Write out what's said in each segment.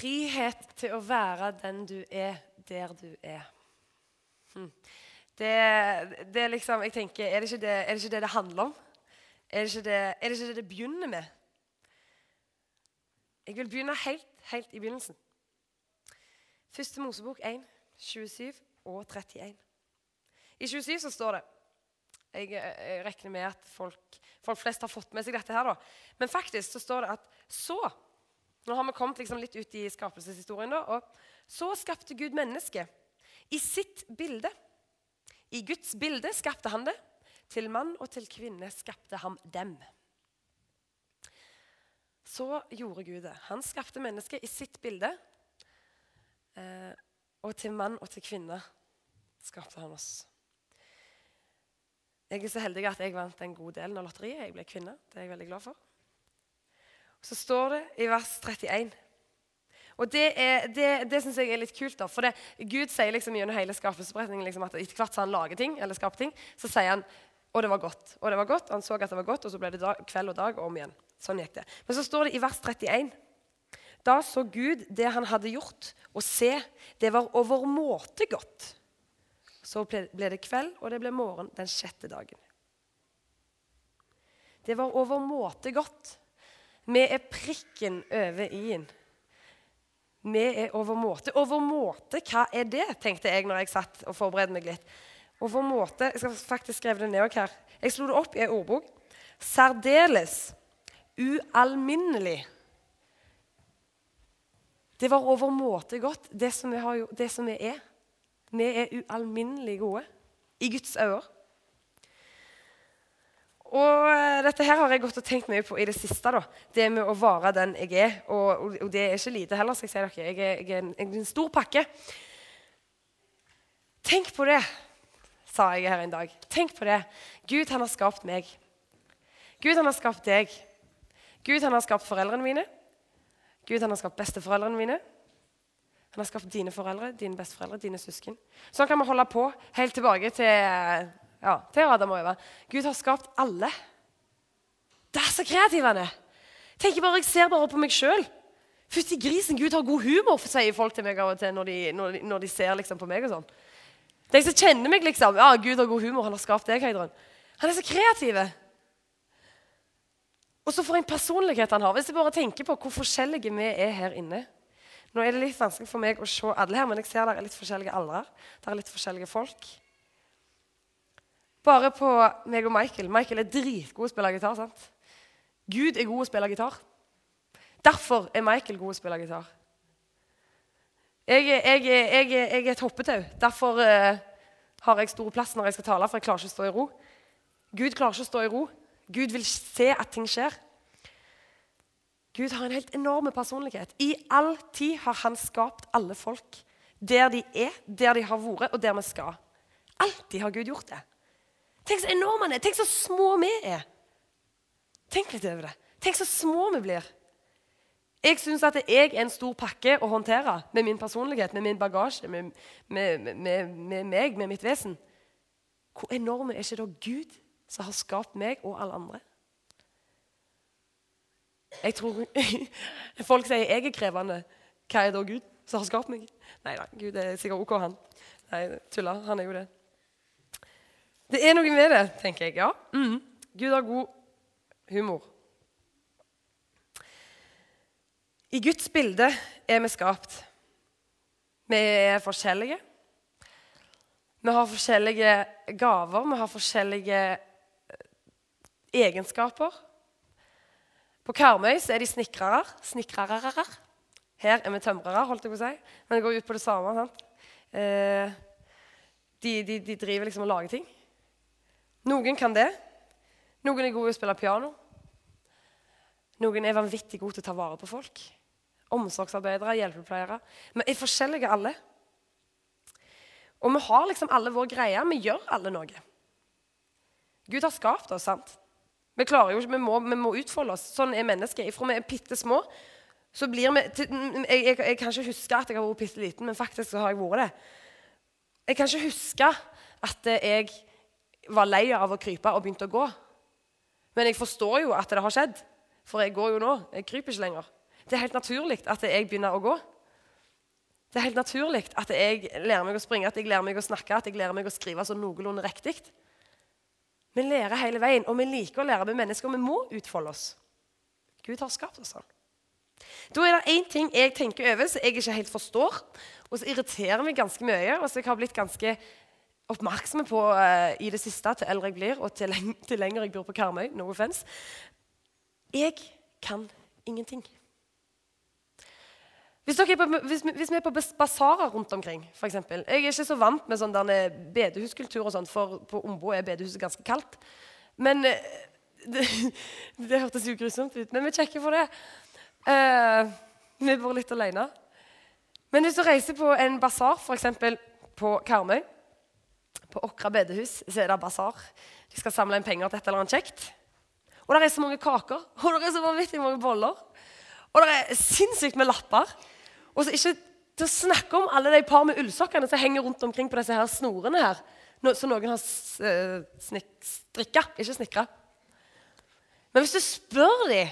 Frihet til å være den du er, der du er. Hm. Det, det er liksom, jeg tenker, er det, det, er det ikke det det handler om? Er det, ikke det, er ikke det begynner med? Jeg vil begynne helt, helt i begynnelsen. Første Mosebok 1, 27 og 31. I 27 så står det Jeg, jeg regner med at folk, folk, flest har fått med seg dette her, da. Men faktisk så står det at så Nå har vi kommet liksom litt ut i skapelseshistorien, da. Og så skapte Gud mennesket i sitt bilde. I Guds bilde skapte han det. Til mann og til kvinne skapte han dem. Så gjorde Gud det. Han skapte mennesket i sitt bilde. Eh, og til mann og til kvinne skapte han oss. Jeg er så heldig at jeg vant en god del av lotteriet. Jeg ble kvinne. Det er jeg veldig glad for. Så står det i vers 31 og Det, er, det, det syns jeg er litt kult. da, for det, Gud sier liksom gjennom hele skapelsesberetningen liksom at etter hvert som han lager ting, eller skaper ting, så sier han og det var godt. Og det var godt, Han så at det var godt, og så ble det dag, kveld og dag og om igjen. Sånn gikk det. Men så står det i vers 31 Da så Gud det han hadde gjort, og se, det var overmåte godt. Så ble det kveld, og det ble morgen den sjette dagen. Det var overmåte godt. Vi er prikken over i-en. Vi er overmåte. Overmåte, hva er det? tenkte jeg når jeg satt og forberedte meg litt. Overmåte, Jeg skal faktisk skrive det ned her. Jeg slo det opp i en ordbok. Særdeles. Ualminnelig. Det var overmåte godt, det som har, det som vi er. Vi er ualminnelig gode i Guds øyne. Og dette her har jeg gått og tenkt mye på i det siste. da. Det med å være den jeg er. Og, og det er ikke lite heller, skal jeg si dere. Jeg er, jeg er, en, jeg er en stor pakke. Tenk på det, sa jeg her en dag. Tenk på det. Gud, han har skapt meg. Gud, han har skapt deg. Gud, han har skapt foreldrene mine. Gud, han har skapt besteforeldrene mine. Han har skapt dine foreldre, dine besteforeldre, dine søsken. Sånn kan vi holde på helt tilbake til ja, til Adam og Eva. Gud har skapt alle. Det er så kreativ han er. Tenker bare, Jeg ser bare på meg sjøl. Fytti grisen, Gud har god humor, sier folk til meg av og til når de, når de, når de ser liksom, på meg. og sånn. De som kjenner meg, liksom. Ja, Gud har god humor, han har skapt deg, Heidrun. Han er så kreativ. Og så for en personlighet han har. Hvis jeg bare tenker på hvor forskjellige vi er her inne. Nå er det litt vanskelig for meg å se alle her, men jeg ser det er litt forskjellige aldre. Det er litt forskjellige folk. Bare på meg og Michael. Michael er dritgod til å spille gitar. sant? Gud er god å spille gitar. Derfor er Michael god å spille gitar. Jeg, jeg, jeg, jeg er et hoppetau. Derfor uh, har jeg stor plass når jeg skal tale, for jeg klarer ikke å stå i ro. Gud klarer ikke å stå i ro. Gud vil se at ting skjer. Gud har en helt enorm personlighet. I all tid har han skapt alle folk. Der de er, der de har vært, og der vi skal. Alltid har Gud gjort det. Tenk så enorm han er. Tenk så små vi er. Tenk litt over det. Tenk så små vi blir. Jeg syns at jeg er en stor pakke å håndtere med min personlighet, med min bagasje, med, med, med, med meg, med mitt vesen. Hvor enorme er ikke da Gud som har skapt meg og alle andre? Jeg tror Folk sier jeg er krevende. Hva er da Gud som har skapt meg? Nei da, Gud er sikkert OK, han. Nei, tuller. Han er jo det. Det er noe med det, tenker jeg. Ja. Mm. Gud har god humor. I Guds bilde er vi skapt. Vi er forskjellige. Vi har forskjellige gaver, vi har forskjellige eh, egenskaper. På Karmøy så er de snekrere. Snekrere. Her er vi tømrere, holdt jeg på å si. Men det går ut på det samme. sant? Eh, de, de, de driver liksom og lager ting. Noen kan det. Noen er gode til å spille piano. Noen er vanvittig gode til å ta vare på folk. Omsorgsarbeidere, hjelpepleiere. Vi er forskjellige alle. Og vi har liksom alle vår greie. Vi gjør alle noe. Gud har skapt oss, sant? Vi klarer jo ikke, vi må, vi må utfolde oss. Sånn er mennesket. Fra vi er bitte små, så blir vi jeg, jeg, jeg, kan ikke huske at jeg har vært bitte liten, men faktisk så har jeg vært det. Jeg kan ikke huske at jeg var lei av å krype og begynte å gå. Men jeg forstår jo at det har skjedd, for jeg går jo nå. Jeg kryper ikke lenger. Det er helt naturlig at jeg begynner å gå. Det er helt naturlig at jeg lærer meg å springe, at jeg lærer meg å snakke, at jeg lærer meg å skrive sånn noenlunde riktig. Vi lærer hele veien, og vi liker å lære med mennesker. Vi må utfolde oss. Gud har skapt oss sånn. Da er det én ting jeg tenker over som jeg ikke helt forstår, og som irriterer meg ganske mye, og som jeg har blitt ganske oppmerksom på uh, i det siste, til eldre jeg blir, og til, leng til lenger jeg bor på Karmøy. No offense. Jeg kan ingenting. Hvis, på, hvis, hvis, vi er på basarer rundt omkring, f.eks. Jeg er ikke så vant med sånn bedehuskultur, og sånt, for på Ombo er bedehuset ganske kaldt. Men eh, det, det hørtes jo grusomt ut, men vi sjekker for det. Uh, vi bor litt alene. Men hvis du reiser på en basar, f.eks. på Karmøy, på Åkra bedehus, så er det basar. De skal samle inn penger til et eller annet kjekt. Og det er så mange kaker, og det er så vanvittig mange boller. Og det er sinnssykt med lapper. Og så ikke til å snakke om alle de par med ullsokkene som henger rundt omkring på disse her snorene her. Som noen har eh, strikka, ikke snekra. Men hvis du spør dem,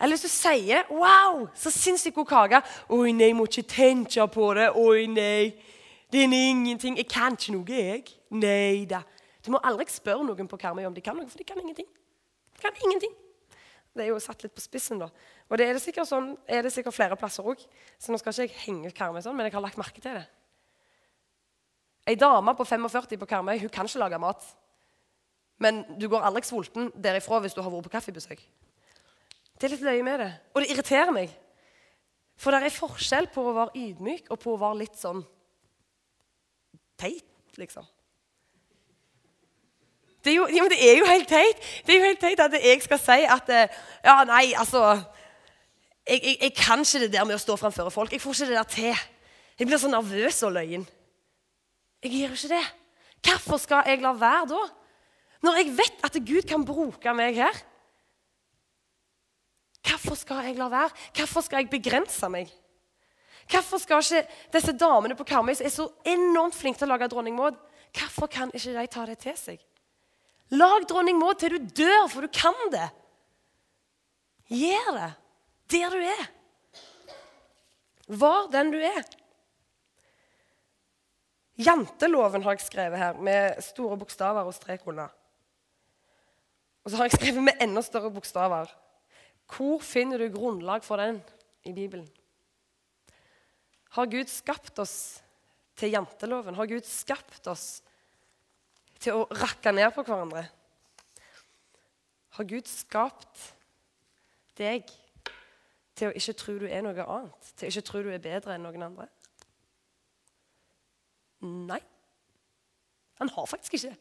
eller hvis du sier 'Wow, så sinnssykt god kake' 'Oi, nei, må ikke tenke på det. Oi, nei. Det er ingenting. Jeg kan ikke noe, jeg. Nei da. Du må aldri spørre noen på Karmøy om de kan noe, for de kan ingenting. De kan ingenting. Det er jo satt litt på spissen, da. Og det er det sikkert, sånn, er det sikkert flere plasser òg. Så nå skal ikke jeg henge Karmøy sånn, men jeg har lagt merke til det. Ei dame på 45 på Karmøy hun kan ikke lage mat. Men du går aldri sulten derifra hvis du har vært på kaffebesøk. Det er litt løye med det. Og det irriterer meg. For det er forskjell på å være ydmyk og på å være litt sånn teit, liksom. Det er, jo, ja, det er jo helt teit Det er jo helt teit at jeg skal si at eh, Ja, nei, altså jeg, jeg, jeg kan ikke det der med å stå framfor folk. Jeg får ikke det der til. Jeg blir så nervøs og løyen. Jeg gjør jo ikke det. Hvorfor skal jeg la være da? Når jeg vet at Gud kan bruke meg her. Hvorfor skal jeg la være? Hvorfor skal jeg begrense meg? Hvorfor skal ikke disse damene på Karmøy som er så enormt flinke til å lage dronning Maud, hvorfor kan ikke de ta det til seg? Lag dronning Maud til du dør, for du kan det. Gjør det der du er. Var den du er. Janteloven har jeg skrevet her med store bokstaver og strek under. Og så har jeg skrevet med enda større bokstaver. Hvor finner du grunnlag for den i Bibelen? Har Gud skapt oss til janteloven? Har Gud skapt oss til å rakke ned på hverandre? Har Gud skapt deg til å ikke tro du er noe annet? Til å ikke tro du er bedre enn noen andre? Nei. Han har faktisk ikke det.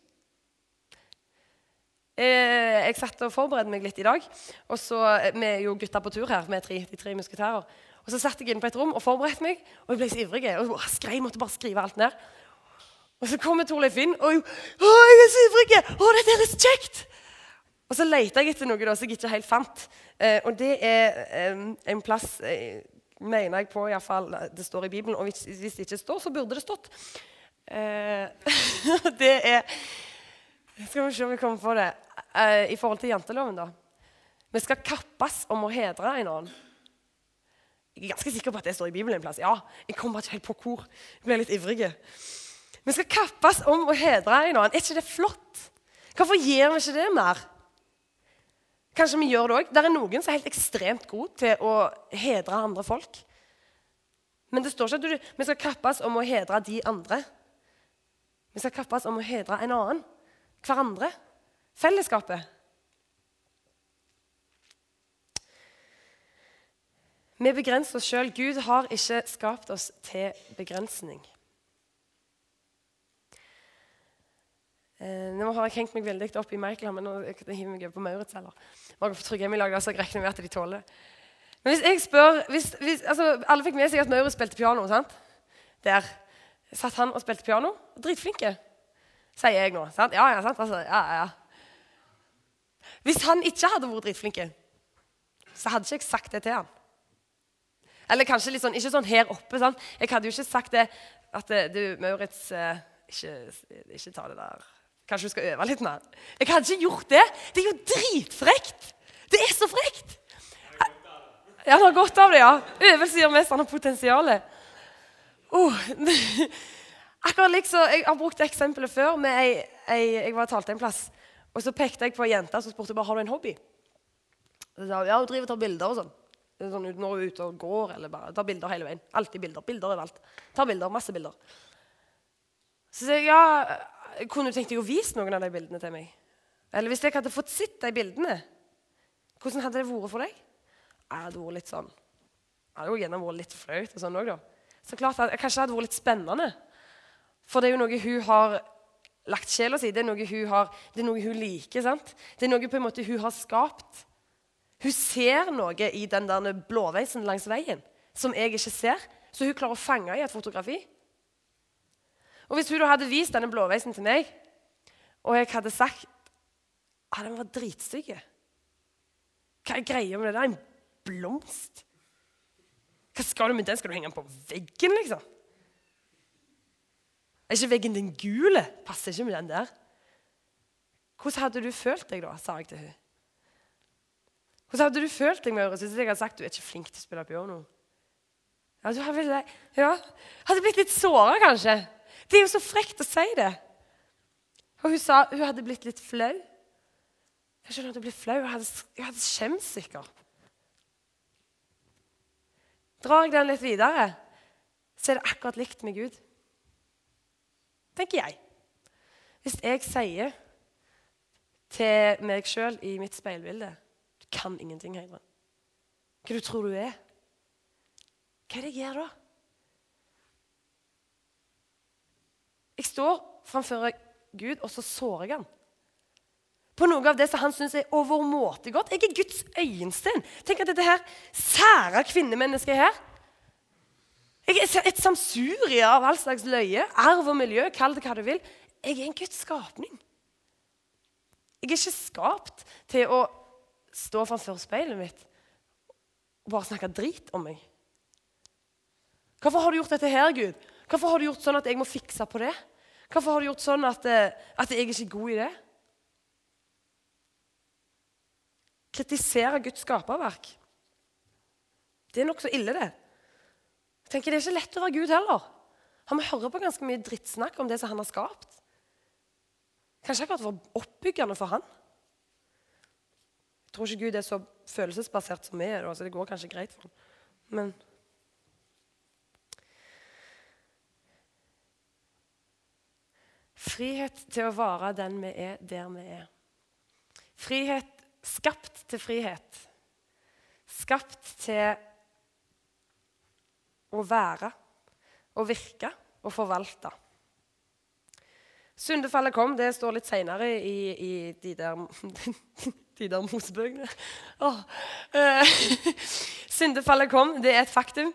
Eh, jeg satt og forberedte meg litt i dag. og så, Vi er jo gutta på tur her med tre, de tre. Og Så satt jeg inne på et rom og forberedte meg, og jeg ble så ivrig. og skrev, måtte bare skrive alt ned. Og så kommer Torleif inn, og jeg, å, jeg er så ivrig! Å, dette er så kjekt! Og så leter jeg etter noe da, som jeg ikke helt fant. Eh, og det er eh, en plass eh, mener jeg på, iallfall det står i Bibelen. Og hvis, hvis, det ikke står, så burde det stått. Eh, det er Skal vi se om vi kommer på det. Eh, I forhold til janteloven, da. Vi skal kappes om å hedre en annen. Jeg er ganske sikker på at det står i Bibelen en plass. Ja, Jeg kommer ikke helt på hvor. Jeg ble litt ivrig. Vi skal kappes om å hedre en annen. Er ikke det flott? Hvorfor gjør vi ikke det mer? Kanskje vi gjør det òg. Det er noen som er helt ekstremt gode til å hedre andre folk. Men det står ikke at du, vi skal kappes om å hedre de andre. Vi skal kappes om å hedre en annen. Hverandre. Fellesskapet. Vi begrenser oss sjøl. Gud har ikke skapt oss til begrensning. Eh, nå har jeg hengt meg veldig opp i Michael, men nå hiver meg over på Maurits. eller. Bare for lager lag, så jeg regner med at de tåler. Men hvis jeg spør, hvis, hvis, altså, Alle fikk med seg at Maurits spilte piano. sant? Der satt han og spilte piano. Dritflinke, sier jeg nå. sant? Ja, ja, sant? Altså, ja, ja. Hvis han ikke hadde vært dritflinke, så hadde ikke jeg sagt det til han. Eller kanskje litt sånn, ikke sånn her oppe. sant? Jeg hadde jo ikke sagt det at du, Maurits, eh, ikke, ikke ta det der Kanskje du skal øve litt mer? Jeg hadde ikke gjort det. Det er jo dritfrekt! Det er så frekt! Ja, han har godt av det, ja. Øvelse gir mest, han har potensial. Oh. Akkurat liksom, Jeg har brukt eksempelet før. med ei, ei, Jeg var talte en plass, og så pekte jeg på ei jente som spurte bare, har du en hobby. Og så sa ja, hun driver og tar bilder og sånn. sånn når hun er ute og går eller bare tar bilder hele veien. Alltid bilder. Bilder overalt. Tar bilder, masse bilder. Så sier jeg ja, kunne du tenkt deg å vise noen av de bildene til meg? Eller hvis jeg hadde fått sett de bildene, hvordan hadde det vært for deg? Jeg hadde vært litt sånn Jeg hadde gjerne vært litt flaut. og sånn også, da. Så klart at, Kanskje det hadde vært litt spennende. For det er jo noe hun har lagt sjela si. Det er noe hun, har, det er noe hun liker. sant? Det er noe på en måte hun har skapt. Hun ser noe i den der blåveisen langs veien som jeg ikke ser. Så hun klarer å fange i et fotografi. Og Hvis hun hadde vist denne blåveisen til meg, og jeg hadde sagt at ah, den var dritstygg Hva er greia med det der? En blomst? Hva skal du med den? Skal du henge den på veggen, liksom? Er ikke veggen din gul? Passer ikke med den der. Hvordan hadde du følt deg da? sa jeg til hun. Hvordan hadde du følt deg, Maurits, hvis jeg hadde sagt du er ikke flink til å spille piano? Ja, du hadde, ja. hadde blitt litt såra, kanskje. Det er jo så frekt å si det. Og hun sa hun hadde blitt litt flau. Jeg skjønner at hun ble flau. Hun hadde, hun hadde skjemt sikkert. Drar jeg den litt videre, så er det akkurat likt med Gud. Tenker jeg. Hvis jeg sier til meg sjøl i mitt speilbilde Du kan ingenting, Heidrun. Hva du tror du er? Hva er det jeg gjør da? Jeg står framfor Gud, og så sårer jeg ham. På noe av det som han syns er overmåte godt. Jeg er Guds øyensten. Tenk at dette her sære kvinnemennesket her Jeg er et samsurie av all slags løye, arv og miljø, kall det hva du vil. Jeg er en Guds skapning. Jeg er ikke skapt til å stå framfor speilet mitt og bare snakke drit om meg. Hvorfor har du gjort dette her, Gud? Hvorfor har du gjort sånn at jeg må fikse på det? Hvorfor har du gjort sånn at, eh, at jeg ikke er god i det? Kritisere Guds skaperverk. Det er nokså ille, det. Jeg tenker Det er ikke lett å være Gud heller. Han må høre på ganske mye drittsnakk om det som han har skapt. Kanskje akkurat var oppbyggende for han. Jeg tror ikke Gud er så følelsesbasert som vi er, det går kanskje greit for ham. Men Frihet til å være den vi er, der vi er. Frihet skapt til frihet. Skapt til å være å virke og forvalte. Syndefallet kom. Det står litt seinere i, i, de der, de der Mosebøkene. Oh. Uh, syndefallet kom. Det er et faktum.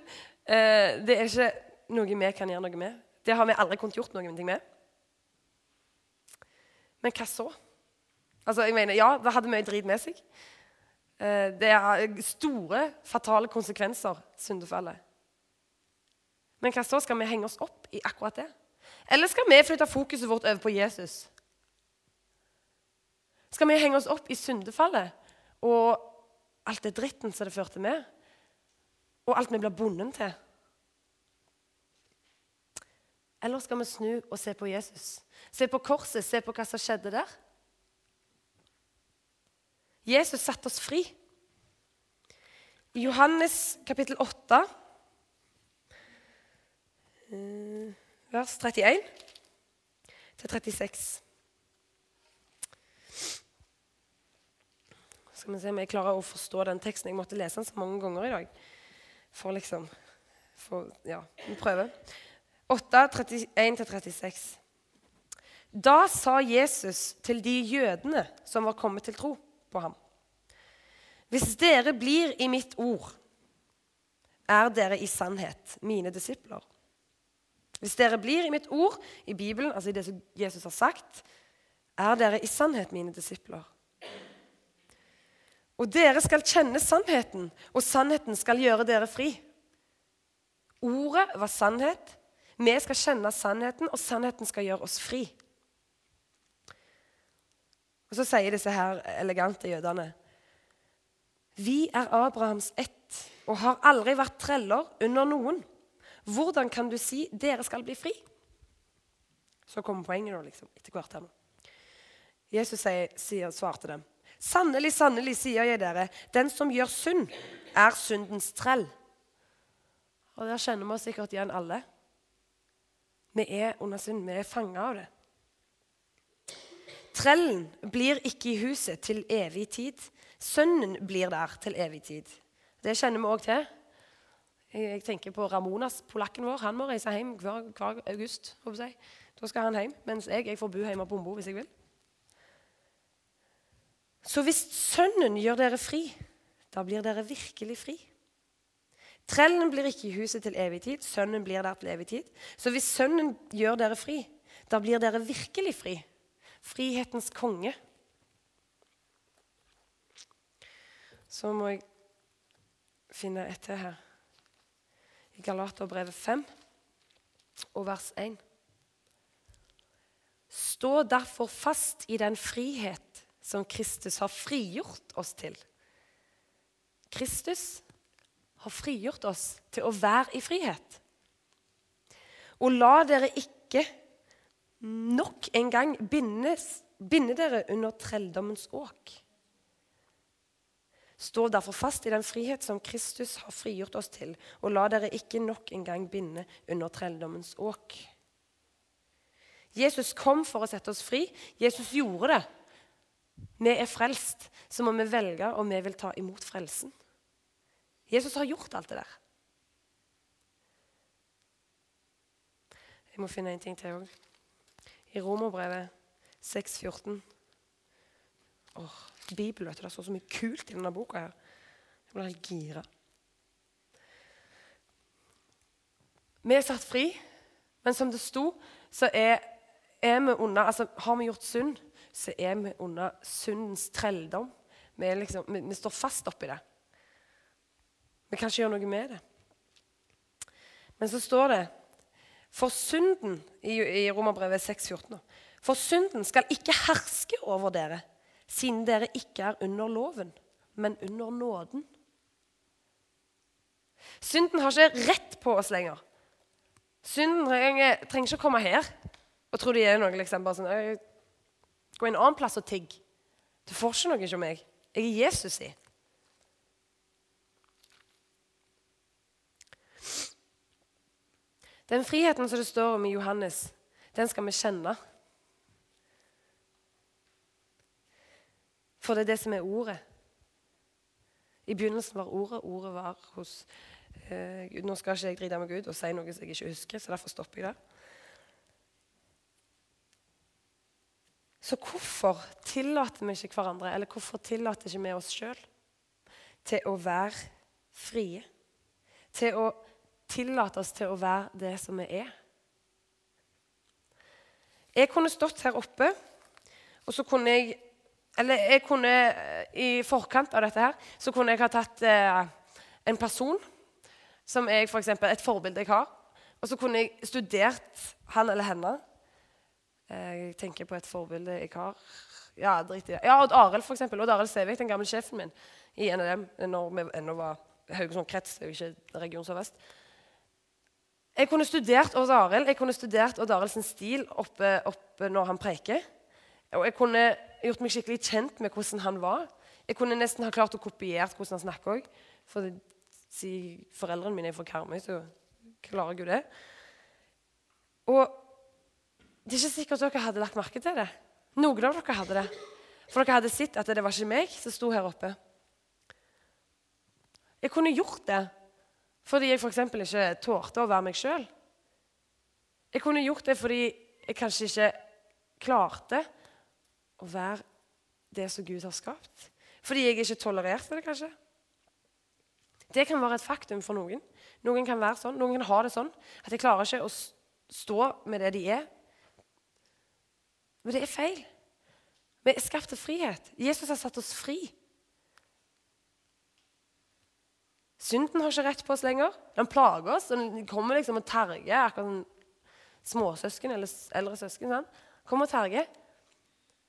Uh, det er ikke noe vi kan gjøre noe med. Det har vi aldri kunnet gjort noe med. Men hva så? Altså, jeg mener, Ja, det hadde mye drit med seg. Eh, det har store, fatale konsekvenser, syndefallet. Men hva så? Skal vi henge oss opp i akkurat det? Eller skal vi flytte fokuset vårt over på Jesus? Skal vi henge oss opp i syndefallet og alt det dritten som det førte med? Og alt vi blir bundet til? Eller skal vi snu og se på Jesus? Se på korset, se på hva som skjedde der? Jesus satte oss fri. I Johannes kapittel 8, eh, vers 31 til 36 Skal vi se om jeg klarer å forstå den teksten. Jeg måtte lese den så mange ganger i dag. For liksom for, Ja, vi. 8, 31-36. Da sa Jesus til de jødene som var kommet til tro på ham. Hvis dere blir i mitt ord, er dere i sannhet mine disipler. Hvis dere blir i mitt ord, i Bibelen, altså i det som Jesus har sagt, er dere i sannhet mine disipler. Og dere skal kjenne sannheten, og sannheten skal gjøre dere fri. Ordet var sannhet. Vi skal kjenne sannheten, og sannheten skal gjøre oss fri. Og Så sier disse her elegante jødene Vi er Abrahams ett og har aldri vært treller under noen. Hvordan kan du si dere skal bli fri? Så kommer poenget nå, liksom, etter hvert her nå. Jesus sier, sier, svarte dem. Sannelig, sannelig, sier jeg dere, den som gjør synd, er syndens trell. Og Der kjenner vi oss sikkert igjen alle. Vi er under synd. Vi er fanga av det. Trellen blir ikke i huset til evig tid. Sønnen blir der til evig tid. Det kjenner vi òg til. Jeg tenker på Ramonas, polakken vår. Han må reise hjem hver, hver august. Da skal han hjem, mens jeg, jeg får bo hjemme på Ombo hvis jeg vil. Så hvis Sønnen gjør dere fri, da blir dere virkelig fri. Trellen blir ikke i huset til evig tid, Sønnen blir der til evig tid. Så hvis Sønnen gjør dere fri, da blir dere virkelig fri. Frihetens konge. Så må jeg finne et til her. I Galaterbrevet 5 og vers 1. Stå derfor fast i den frihet som Kristus har frigjort oss til. Kristus har frigjort oss til å være i frihet. Og la dere ikke nok en gang bindes, binde dere under trelldommens åk. Stå derfor fast i den frihet som Kristus har frigjort oss til, og la dere ikke nok en gang binde under trelldommens åk. Jesus kom for å sette oss fri. Jesus gjorde det. Vi er frelst, så må vi velge om vi vil ta imot frelsen. Jesus har gjort alt det der. Jeg må finne en ting til òg. I Romerbrevet 6,14 Åh, Bibelen, vet du. Det står så mye kult i denne boka. her. Jeg blir helt gira. Vi er satt fri, men som det sto, så er, er vi under altså Har vi gjort synd, så er vi under syndens trelldom. Vi, liksom, vi, vi står fast oppi det. Vi kan ikke gjøre noe med det. Men så står det For synden i, i Romerbrevet 6,14 For synden skal ikke herske over dere, siden dere ikke er under loven, men under nåden. Synden har ikke rett på oss lenger. Synden trenger, ikke å komme her og tro de er noe. liksom bare sånn, Gå en annen plass og tigg. Du får ikke noe hos meg. Jeg er Jesus i. Den friheten som det står om i Johannes, den skal vi kjenne. For det er det som er ordet. I begynnelsen var ordet, ordet var hos eh, Nå skal ikke jeg drite med Gud og si noe som jeg ikke husker, så derfor stopper jeg det. Så hvorfor tillater vi ikke hverandre, eller hvorfor tillater ikke vi oss sjøl til å være frie? Til å tillate oss til å være det som vi er. Jeg kunne stått her oppe, og så kunne jeg Eller jeg kunne i forkant av dette her så kunne jeg ha tatt eh, en person som jeg for eksempel, et forbilde jeg har, og så kunne jeg studert han eller henne. Jeg tenker på et forbilde jeg har. Ja, drit i det. Ja, Odd Arild, for eksempel. Odd Arild Sævik, den gamle sjefen min i NLM, når vi ennå var Haugesund krets, ikke Region Sør-Vest. Jeg kunne studert Odd Arild jeg kunne studert Odd Arilds stil oppe, oppe, når han preker. Og jeg kunne gjort meg skikkelig kjent med hvordan han var. Jeg kunne nesten ha klart å kopiere hvordan han snakker òg. For si, foreldrene mine er fra Karmøy, så klarer jeg jo det. Og det er ikke sikkert dere hadde lagt merke til det. Noen av dere hadde det. For dere hadde sett at det var ikke meg som sto her oppe. Jeg kunne gjort det fordi jeg f.eks. ikke tålte å være meg sjøl. Jeg kunne gjort det fordi jeg kanskje ikke klarte å være det som Gud har skapt. Fordi jeg ikke tolererte det, kanskje. Det kan være et faktum for noen. Noen kan være sånn, noen kan ha det sånn at de klarer ikke å stå med det de er. Men det er feil. Vi er skapt til frihet. Jesus har satt oss fri. Synden har ikke rett på oss lenger. Den plager oss. Den kommer liksom og terger. Akkurat som småsøsken eller eldre søsken. Sånn. Kommer og terger.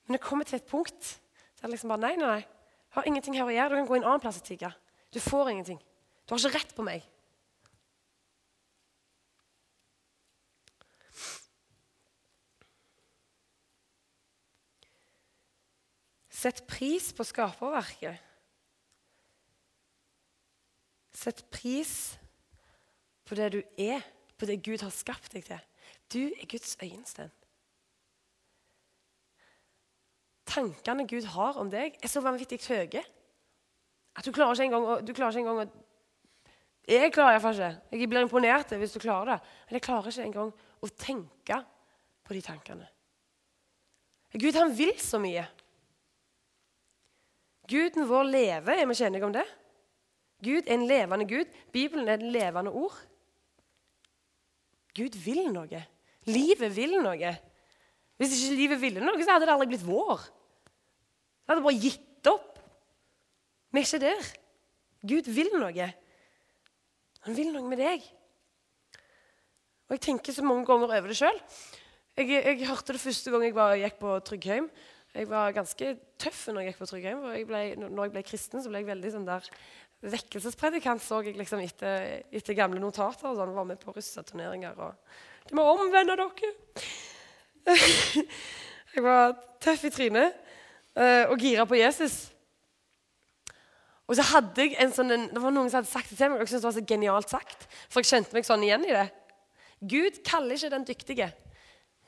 Men det kommer til et punkt der det liksom bare Nei, nei, nei. Har ingenting her å gjøre. Du kan gå en annen plass og tigge. Du får ingenting. Du har ikke rett på meg. Sett pris på skaperverket. Sett pris på det du er, på det Gud har skapt deg til. Du er Guds øyensten. Tankene Gud har om deg, er så vanvittig høye at du klarer ikke engang å, du klarer ikke engang å Jeg klarer iallfall ikke. Jeg blir imponert hvis du klarer det. Men jeg klarer ikke engang å tenke på de tankene. Gud, han vil så mye. Guden vår lever. Er vi ikke enige om det? Gud er en levende Gud. Bibelen er et levende ord. Gud vil noe. Livet vil noe. Hvis ikke livet ville noe, så hadde det aldri blitt vår. Det hadde bare gitt opp. Vi er ikke der. Gud vil noe. Han vil noe med deg. Og Jeg tenker så mange ganger over det sjøl. Jeg, jeg, hørte det første gang jeg var, gikk på Tryggheim. Jeg var ganske tøff når jeg gikk på Tryggheim. når jeg ble kristen, så ble jeg veldig sånn der vekkelsespredikant, så jeg liksom etter, etter gamle notater. og sånn, Var med på russeturneringer og Du må omvende dere! jeg var tøff i trynet uh, og gira på Jesus. Og så hadde jeg en sånn, Det var noen som hadde sagt det til meg, og jeg syntes det var så genialt sagt. For jeg kjente meg sånn igjen i det. Gud kaller ikke den dyktige,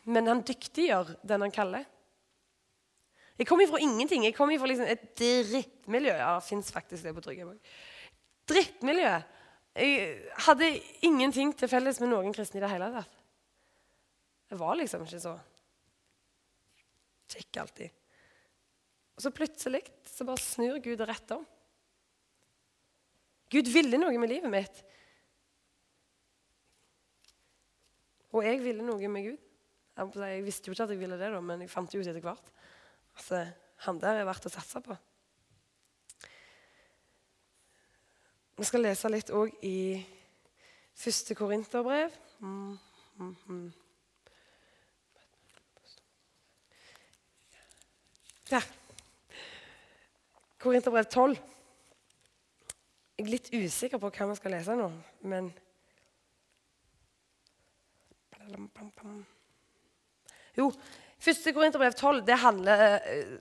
men han dyktiggjør den han kaller. Jeg kom ifra ingenting. Jeg kom ifra liksom et drittmiljø. Ja, fins faktisk det på Tryggheim òg. Drittmiljø. Jeg hadde ingenting til felles med noen kristne i det hele tatt. Jeg var liksom ikke så kjekk alltid. Og så plutselig så bare snur Gud det rett om. Gud ville noe med livet mitt. Og jeg ville noe med Gud. Jeg visste jo ikke at jeg ville det, da, men jeg fant det ut etter hvert. Altså, han der er verdt å satse på. Vi skal lese litt òg i første Korinterbrev. Mm, mm, mm. Der. Korinterbrev 12. Jeg er litt usikker på hva vi skal lese nå, men Jo, Første Korinterbrev 12 det handler eh,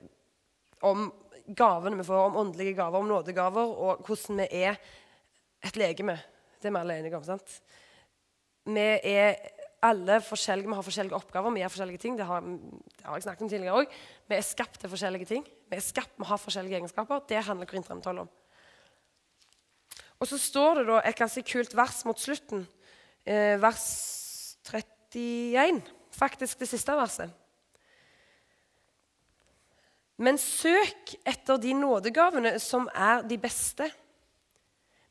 om gavene vi får, om åndelige gaver, om nådegaver, og hvordan vi er et legeme. Det er vi alle enige om. sant? Vi er alle forskjellige, vi har forskjellige oppgaver, vi gjør forskjellige ting. Det har, det har jeg snakket om tidligere også. Vi er skapt til forskjellige ting. Vi er skapt, vi har forskjellige egenskaper. Det handler Korinterne 12 om. Og så står det da et ganske kult vers mot slutten. Eh, vers 31. Faktisk det siste verset. Men søk etter de nådegavene som er de beste.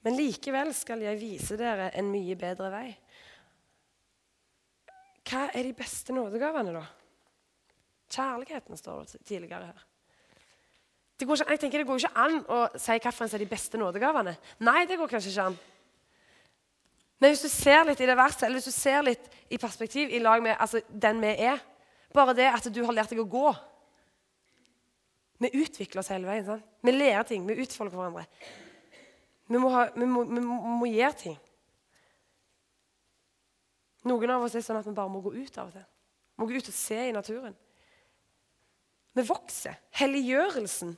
Men likevel skal jeg vise dere en mye bedre vei. Hva er de beste nådegavene, da? Kjærligheten, står det tidligere her. Det ikke, jeg tenker Det går ikke an å si hvilke som er de beste nådegavene. Nei, det går kanskje ikke an. Men hvis du ser litt i det verset, eller hvis du ser litt i perspektiv i lag med altså, den vi er Bare det at du har lært deg å gå vi utvikler oss hele veien. Sant? Vi lærer ting, vi utfolder hverandre. Vi må, ha, vi, må, vi må, gjøre ting. Noen av oss er sånn at vi bare må gå ut av og til. Må gå ut og se i naturen. Vi vokser. Helliggjørelsen.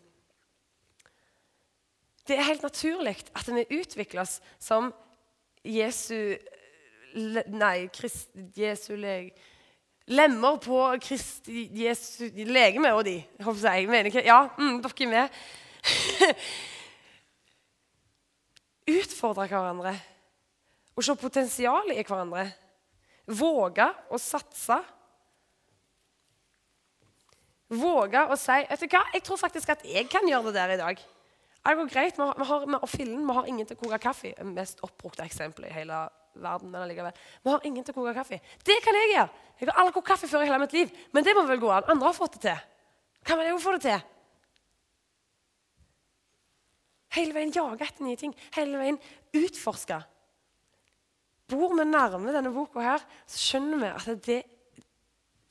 Det er helt naturlig at vi utvikler oss som Jesu Nei, Krist, Jesu leg lemmer på Kristi Jesu legeme og de. Håper jeg mener ikke Ja, mm, dere er med. Utfordre hverandre og se potensialet i hverandre. Våge å satse. Våge å si vet du hva, jeg tror faktisk at jeg kan gjøre det der i dag. Det går greit, Vi har, vi har, vi har ingen til å koke kaffe. Mest oppbrukte eksempelet i hele verden, men allikevel. Vi har ingen til å koke kaffe. Det kan jeg gjøre! Jeg har aldri kokt kaffe før i hele mitt liv, men det må vel gå an. Andre har fått det til. Kan man jo få det til? Hele veien jage etter nye ting. Hele veien utforske. Bor vi nærme denne boka her, så skjønner vi at det,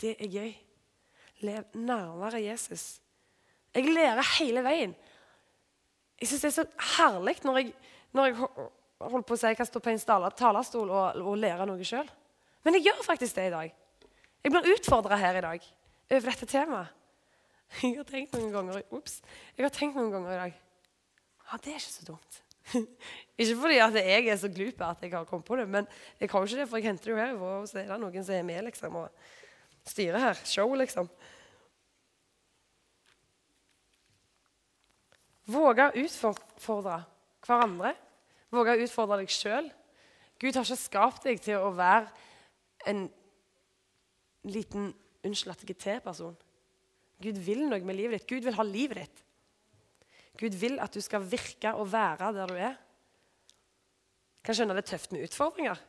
det er gøy. Lev nærmere Jesus. Jeg lærer hele veien. Jeg syns det er så herlig når jeg, når jeg holdt på å si, jeg kan stå på en talerstol og, og lære noe sjøl. Men jeg gjør faktisk det i dag. Jeg blir utfordra her i dag over dette temaet. Jeg har tenkt noen ganger, ups, jeg har tenkt noen ganger i dag Ja, det er ikke så dumt. ikke fordi at jeg er så glup at jeg har kommet på det, men jeg har jo ikke det, for jeg henter det jo her. Og så er det noen som er med liksom, og styrer her. Show, liksom. Våge å utfordre hverandre. Våge å utfordre deg sjøl. Gud har ikke skapt deg til å være en liten unnskyld at jeg er til-person. Gud vil noe med livet ditt. Gud vil ha livet ditt. Gud vil at du skal virke og være der du er. Jeg kan skjønne det er tøft med utfordringer.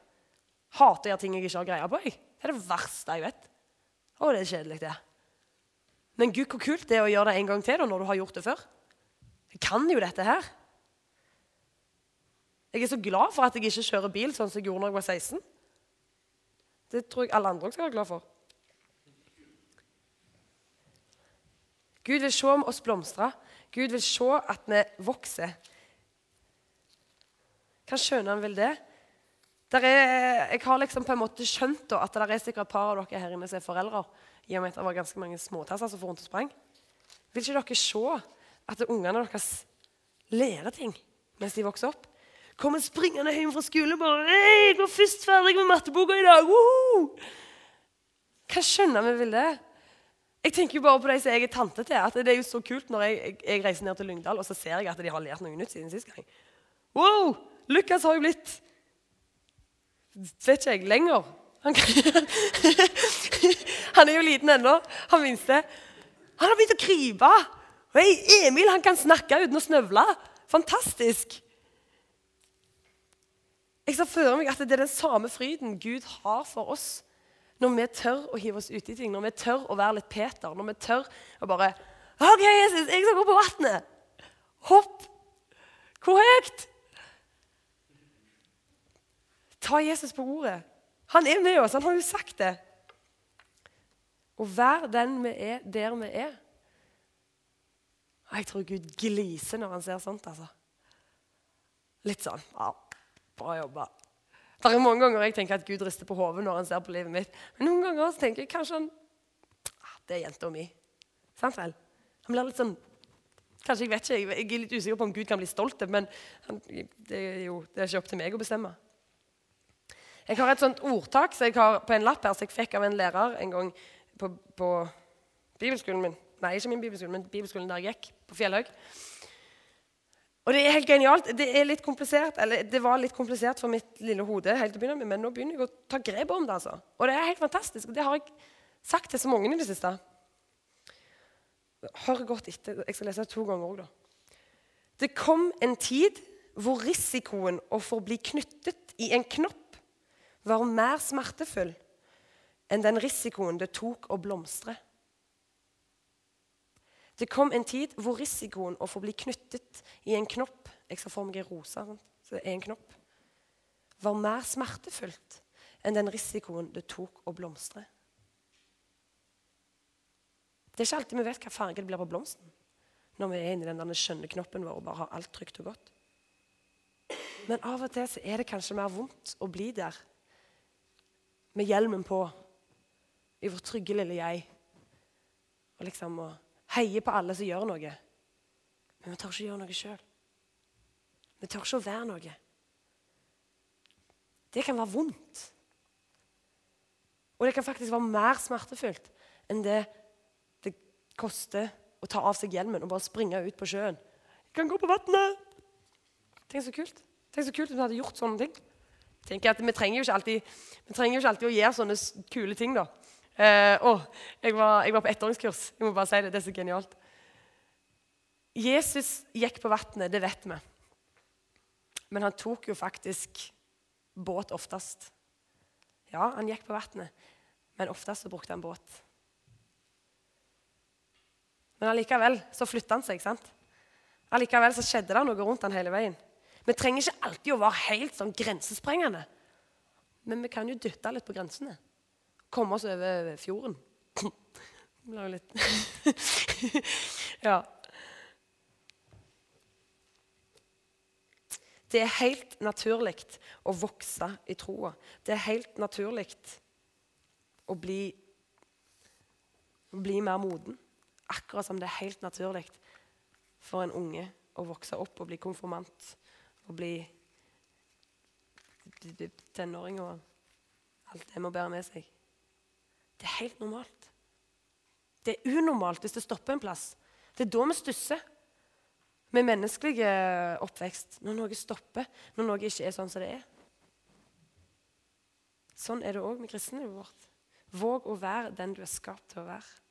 Hater gjøre ting jeg ikke har greie på. Jeg. Det er det verste jeg vet. Å, det er kjedelig, det. Men gud, hvor kult det er å gjøre det en gang til da, når du har gjort det før. Jeg kan jo dette her. Jeg er så glad for at jeg ikke kjører bil sånn som jeg gjorde da jeg var 16. Det tror jeg alle andre også skal være glad for. Gud vil se om oss blomstre. Gud vil se at vi vokser. Hva skjønner han vil det? Er, jeg har liksom på en måte skjønt da, at det er sikkert et par av dere her inne som er foreldre. I og med at det var ganske mange småtasser som får rundt og sprang. Vil ikke dere se at ungene deres lærer ting mens de vokser opp? Kommer springende hjem fra skolen bare, 'Jeg var først ferdig med matteboka i dag!' Woohoo! Hva skjønner vi vil det? Jeg tenker jo bare på de som jeg er tante til. at Det er jo så kult når jeg, jeg, jeg reiser ned til Lyngdal og så ser jeg at de har lært noe nytt siden sist gang. Wow! Lukas har jo blitt Vet ikke jeg lenger. Han, han er jo liten ennå, han minste. Han har begynt å krype. Hey, Emil han kan snakke uten å snøvle. Fantastisk. Jeg ser for meg at det er den samme fryden Gud har for oss når vi tør å hive oss uti ting, når vi tør å være litt Peter, når vi tør å bare OK, Jesus, jeg skal gå på vannet. Hopp. Hvor høyt? Ta Jesus på ordet. Han er med oss. Han har jo sagt det. Og vær den vi er, der vi er. Jeg tror Gud gliser når han ser sånt. altså. Litt sånn ja, Bra jobba. Det er mange ganger jeg tenker at Gud rister på hodet når han ser på livet mitt. Men noen ganger så tenker jeg kanskje han ah, Det er jenta mi. Sant vel? Han blir litt sånn Kanskje, Jeg vet ikke, jeg er litt usikker på om Gud kan bli stolt, men han, det, er jo, det er ikke opp til meg å bestemme. Jeg har et sånt ordtak så jeg har på en lapp her som jeg fikk av en lærer en gang på, på bibelskolen min. Nei, ikke min bibelskole, men bibelskolen der jeg gikk, på Fjellhaug. Og det er helt genialt. Det er litt komplisert, eller det var litt komplisert for mitt lille hode, helt til å begynne med, men nå begynner jeg å ta grep om det. altså. Og det er helt fantastisk. og Det har jeg sagt til så mange i det siste. Hør godt etter. Jeg skal lese det to ganger òg, da. Det kom en tid hvor risikoen å forbli knyttet i en knopp var mer smertefull enn den risikoen det tok å blomstre. Det kom en tid hvor risikoen å få bli knyttet i en knopp Jeg skal få meg en rose, så det er en knopp. Var mer smertefullt enn den risikoen det tok å blomstre. Det er ikke alltid vi vet hva farge det blir på blomsten når vi er inni den skjønne knoppen vår og bare har alt trygt og godt. Men av og til så er det kanskje mer vondt å bli der med hjelmen på i vårt trygge lille jeg. Og liksom å heie på alle som gjør noe. Men vi tør ikke gjøre noe sjøl. Vi tør ikke å være noe. Det kan være vondt. Og det kan faktisk være mer smertefullt enn det det koster å ta av seg hjelmen og bare springe ut på sjøen. Jeg kan gå på vannet! Tenk så kult Tenk så kult om vi hadde gjort sånne ting. Tenk at Vi trenger jo ikke alltid, jo ikke alltid å gjøre sånne kule ting. da. Eh, å, jeg var, jeg var på ettåringskurs. Jeg må bare si Det det er så genialt. Jesus gikk på vannet, det vet vi. Men han tok jo faktisk båt oftest. Ja, han gikk på vannet, men oftest så brukte han båt. Men allikevel så flytta han seg. sant? Allikevel så skjedde det noe rundt han hele veien. Vi trenger ikke alltid å være helt sånn grensesprengende. Men vi kan jo dytte litt på grensene. Komme oss over fjorden. Ble jo litt Ja. Det er helt naturlig å vokse i troa. Det er helt naturlig å bli, å bli mer moden. Akkurat som det er helt naturlig for en unge å vokse opp og bli konfirmant og bli tenåring og alt det må bære med seg. Det er helt normalt. Det er unormalt hvis det stopper en plass. Det er da vi stusser med menneskelig oppvekst. Når noe stopper, når noe ikke er sånn som det er. Sånn er det òg med kristenlivet vårt. Våg å være den du er skapt til å være.